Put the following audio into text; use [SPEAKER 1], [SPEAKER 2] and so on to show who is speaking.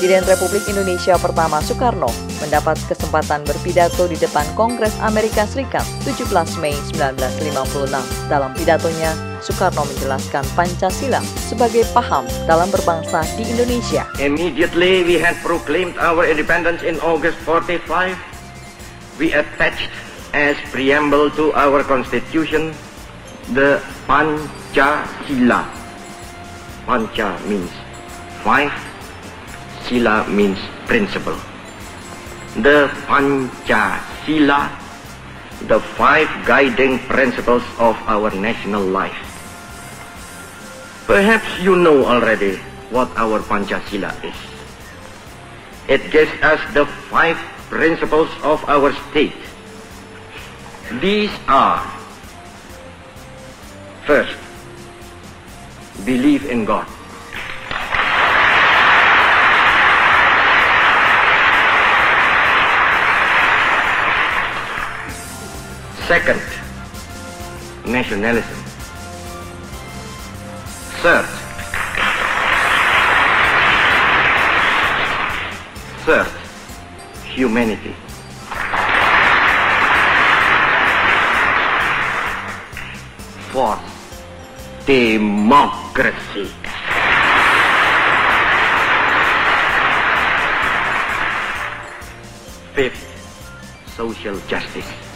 [SPEAKER 1] Presiden Republik Indonesia pertama Soekarno mendapat kesempatan berpidato di depan Kongres Amerika Serikat 17 Mei 1956. Dalam pidatonya, Soekarno menjelaskan Pancasila sebagai paham dalam berbangsa di Indonesia.
[SPEAKER 2] Immediately we had proclaimed our independence in August 45. We attached as preamble to our constitution the Pancasila. Panca means five, Sila means principle. The Pancasila, the five guiding principles of our national life. Perhaps you know already what our Pancasila is. It gives us the five principles of our state. These are first, believe in God. Second, nationalism. Third, third, humanity. Fourth, democracy. Fifth, social justice.